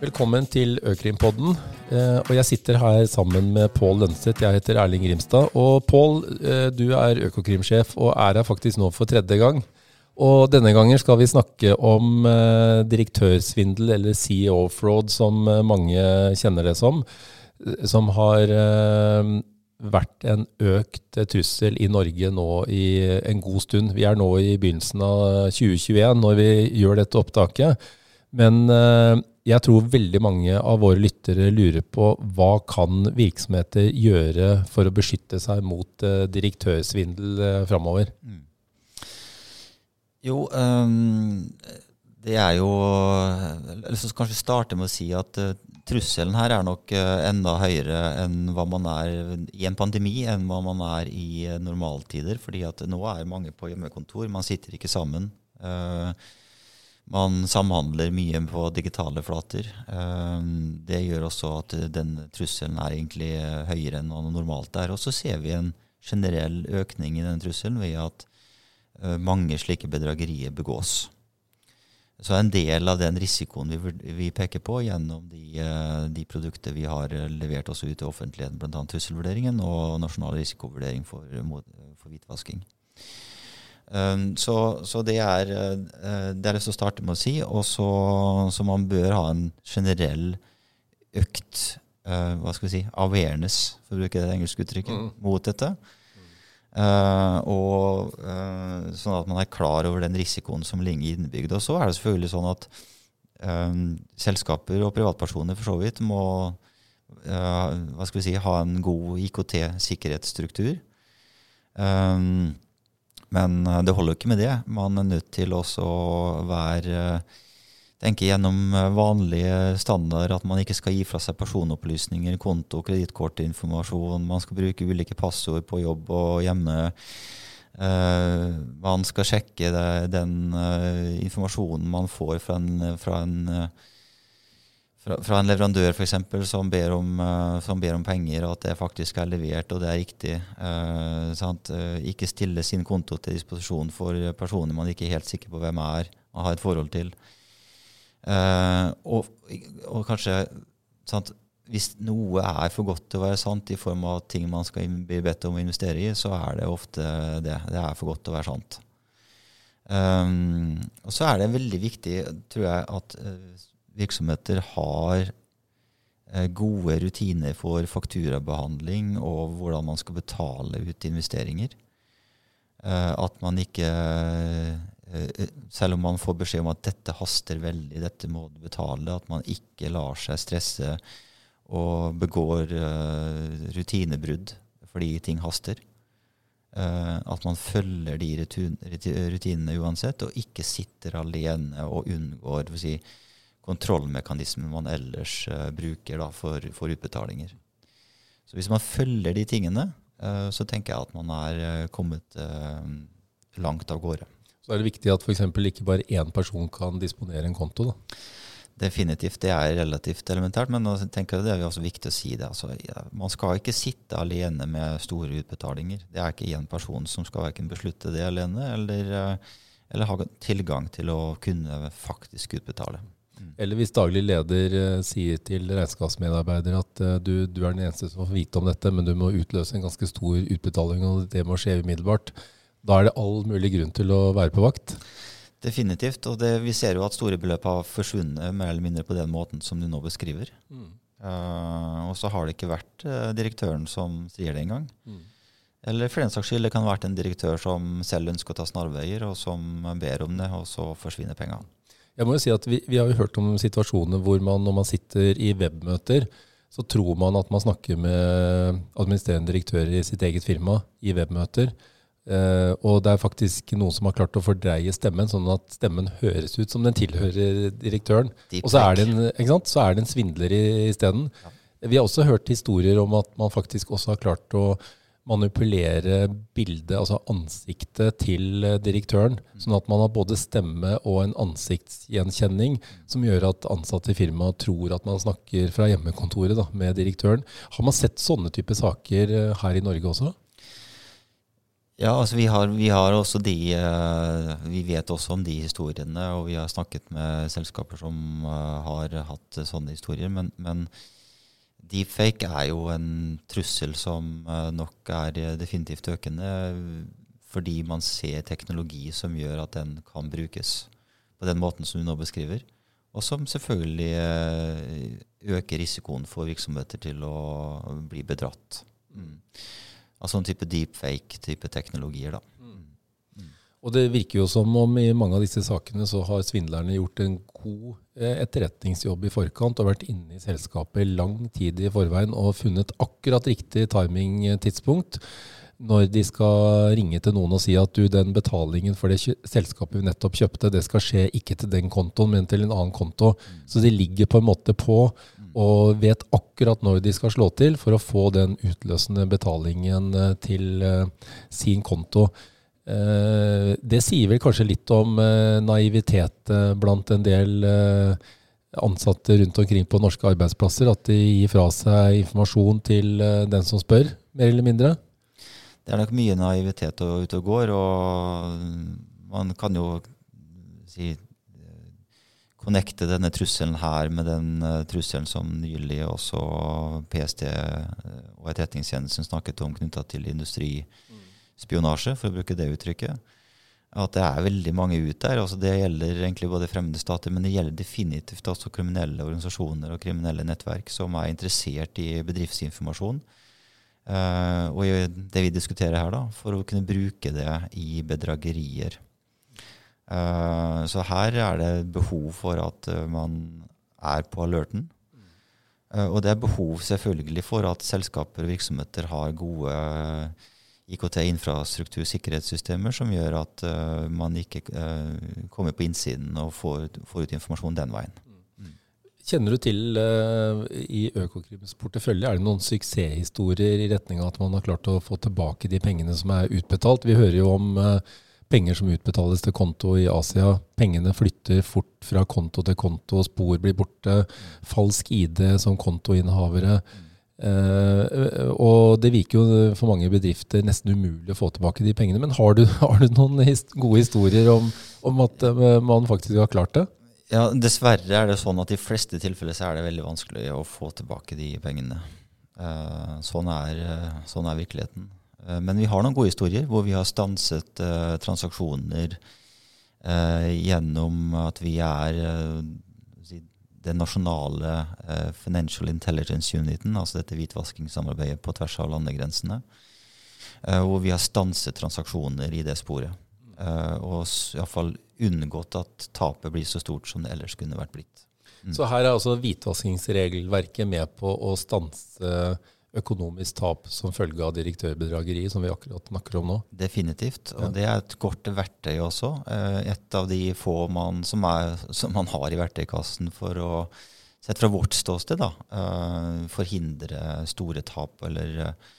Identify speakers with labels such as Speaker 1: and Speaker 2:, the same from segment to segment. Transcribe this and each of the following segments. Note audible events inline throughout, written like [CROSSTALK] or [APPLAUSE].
Speaker 1: Velkommen til Økrimpodden. Eh, og jeg sitter her sammen med Pål Lønseth. Jeg heter Erling Grimstad. Og Pål, eh, du er Økokrimsjef og er her faktisk nå for tredje gang. Og denne gangen skal vi snakke om eh, direktørsvindel, eller CEO-fraud, som mange kjenner det som. Som har vært en økt trussel i Norge nå i en god stund. Vi er nå i begynnelsen av 2021 når vi gjør dette opptaket. Men jeg tror veldig mange av våre lyttere lurer på hva kan virksomheter gjøre for å beskytte seg mot uh, direktørsvindel uh, framover? Mm.
Speaker 2: Jo, um, det er jo Eller så kanskje starte med å si at uh, trusselen her er nok enda høyere enn hva man er i en pandemi, enn hva man er i normaltider. fordi at nå er mange på hjemmekontor, man sitter ikke sammen. Uh, man samhandler mye på digitale flater. Eh, det gjør også at den trusselen er egentlig høyere enn hva normalt er. Og så ser vi en generell økning i den trusselen ved at eh, mange slike bedragerier begås. Så en del av den risikoen vi, vi peker på gjennom de, eh, de, produkter vi har levert også ut til offentligheten, bl.a. trusselvurderingen og nasjonal risikovurdering for, for hvitvasking. Um, så, så, det er uh, det er lyst til å starte med å si. Og så, så man bør ha en generell økt uh, hva skal vi si, awareness, for å bruke det engelske uttrykket, mm. mot dette. Uh, og Sånn at man er klar over den risikoen som ligger innebygd. Og så er det selvfølgelig sånn at um, selskaper og privatpersoner for så vidt må hva skal vi si, ha en god IKT-sikkerhetsstruktur. Um, men eh, det holder jo ikke med det. Man er nødt til også å være eh, tenke gjennom eh, vanlige standarder, at man ikke skal gi fra seg personopplysninger, konto, kredittkortinformasjon. Man skal bruke ulike passord på jobb og hjemme. Uh, man skal sjekke det, den uh, informasjonen man får fra en, fra en uh, fra, fra en leverandør eksempel, som, ber uh, som ber om penger, og at det faktisk er levert og det er riktig. Uh, uh, ikke stille sin konto til disposisjon for personer man ikke er helt sikker på hvem er og har et forhold til. Og, og, kanskje sant, Hvis noe er for godt til å være sant i form av ting man skal bli bedt om å investere i, så er det ofte det. Det er for godt til å være sant. Um, og så er det veldig viktig, tror jeg, at virksomheter har eh, gode rutiner for fakturabehandling og hvordan man skal betale ut investeringer. Eh, at man ikke eh, Selv om man får beskjed om at dette haster veldig, dette må du betale, at man ikke lar seg stresse og begår rutinebrudd fordi ting haster. At man følger de rutinene uansett, og ikke sitter alene og unngår si, kontrollmekanismen man ellers uh, bruker for, for, utbetalinger. Så hvis man følger de tingene, uh, så tenker jeg at man er uh, kommet langt av gårde.
Speaker 1: Så er det viktig at f.eks. ikke bare én person kan disponere en konto? da?
Speaker 2: Definitivt. Det er relativt elementært, men jeg tenker det er også viktig å si det. Altså, man skal ikke sitte alene med store utbetalinger. Det er ikke én person som skal verken beslutte det alene eller, eller ha tilgang til å kunne faktisk utbetale.
Speaker 1: Eller hvis daglig leder uh, sier til regnskapsmedarbeider at uh, du, du, er den eneste som får vite om dette, men du må utløse en ganske stor utbetaling, og det må skje umiddelbart. Da er det all mulig grunn til å være på vakt.
Speaker 2: Definitivt. Og det, vi ser jo at store beløp har forsvunnet mer eller mindre på den måten som du nå beskriver. Mm. Uh, og så har det ikke vært direktøren som sier det engang. Mm. Eller for den saks skyld, det kan ha vært en direktør som selv ønsker å ta snarveier, og som ber om det, og så forsvinner pengene.
Speaker 1: Jeg må jo si at vi, vi, har jo hørt om situasjoner hvor man når man sitter i webmøter, så tror man at man snakker med administrerende direktører i sitt eget firma i webmøter. Eh, og det er faktisk noen som har klart å fordreie stemmen, sånn at stemmen høres ut som den tilhører direktøren. og så er, det en, så er det en svindler isteden. Ja. Vi har også hørt historier om at man faktisk også har klart å manipulere bildet, altså ansiktet til eh, direktøren. Sånn at man har både stemme og en ansiktsgjenkjenning som gjør at ansatte i firmaet tror at man snakker fra hjemmekontoret da, med direktøren. Har man sett sånne typer saker eh, her i Norge også?
Speaker 2: Ja, altså vi har, vi har også de uh, Vi vet også om de historiene, og vi har snakket med selskaper som har hatt sånne historier. Men, men deepfake er jo en trussel som uh, nok er definitivt økende, fordi man ser teknologi som gjør at den kan brukes på den måten som du nå beskriver. Og som selvfølgelig øker risikoen for virksomheter til å bli bedratt. Mm av sånn type deepfake-type teknologier. da.
Speaker 1: Og det virker jo som om i mange av disse sakene så har svindlerne gjort en god eh, etterretningsjobb i forkant og vært inne i selskapet lang tid i forveien og funnet akkurat riktig timing-tidspunkt når de skal ringe til noen og si at du, den betalingen for det selskapet vi nettopp kjøpte, det skal skje ikke til den kontoen, men til en annen konto. Så de ligger på en måte på og vet akkurat når de skal slå til for å få den utløsende betalingen eh, til eh, sin konto. Eh, det sier vel kanskje litt om naivitet blant en del ansatte rundt omkring på norske arbeidsplasser, at de gir fra seg informasjon til den som spør, mer eller mindre?
Speaker 2: Det er nok mye naivitet ute og går, og man kan jo si connecte denne trusselen her med den trusselen som nylig også PST eh, og Etterretningstjenesten snakket om knytta til industrispionasje, for å bruke det uttrykket. At det er veldig mange ut der. altså Det gjelder egentlig både fremmede stater, men det gjelder definitivt også kriminelle organisasjoner og kriminelle nettverk som er interessert i bedriftsinformasjon. Uh, og det vi diskuterer her, da, for å kunne bruke det i bedragerier. Uh, så her er det behov for at uh, man er på alerten. Uh, og det er behov selvfølgelig for at selskaper og virksomheter har gode IKT-infrastruktur, sikkerhetssystemer, som gjør at man ikke kommer på innsiden og får, får, ut informasjon den veien.
Speaker 1: Mm. Kjenner du til i Økokrims portefølje, er det noen suksesshistorier i retning av at man har klart å få tilbake de pengene som er utbetalt? Vi hører jo om penger som utbetales til konto i Asia. Pengene flytter fort fra konto til konto, spor blir borte. Falsk ID som kontoinnehavere. Uh, og det virker jo for mange bedrifter nesten umulig å få tilbake de pengene. Men har du, [LAUGHS] har du noen hist gode historier om, om, at uh, man faktisk har klart det?
Speaker 2: Ja, Dessverre er det sånn at i fleste tilfeller så er det veldig vanskelig å få tilbake de pengene. Uh, sånn, er, sånn er virkeligheten. Eh, men vi har noen gode historier hvor vi har stanset transaksjoner gjennom at vi er den nasjonale Financial Intelligence Uniten, altså dette hvitvaskingssamarbeidet på tvers av landegrensene. hvor vi har stanset transaksjoner i det sporet. og iallfall unngått at tapet blir så stort som det ellers kunne vært blitt.
Speaker 1: Mm. Så her er altså hvitvaskingsregelverket med på å stanse økonomisk tap som følge av direktørbedrageri, som vi akkurat snakker om nå?
Speaker 2: Definitivt. Og ja. det er et godt verktøy også. Eh, et av de få man, som, er, som, man har i verktøykassen for å, sett fra vårt ståsted, da, eh, forhindre store tap, eller eh,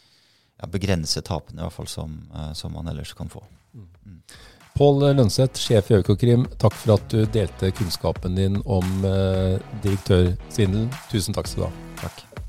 Speaker 2: ja, begrense tapene i hvert fall som, som man ellers kan få. Mm.
Speaker 1: Pål Lønseth, sjef i Økokrim, takk for at du delte kunnskapen din om direktørsvindel. Tusen takk skal du ha.
Speaker 2: Takk.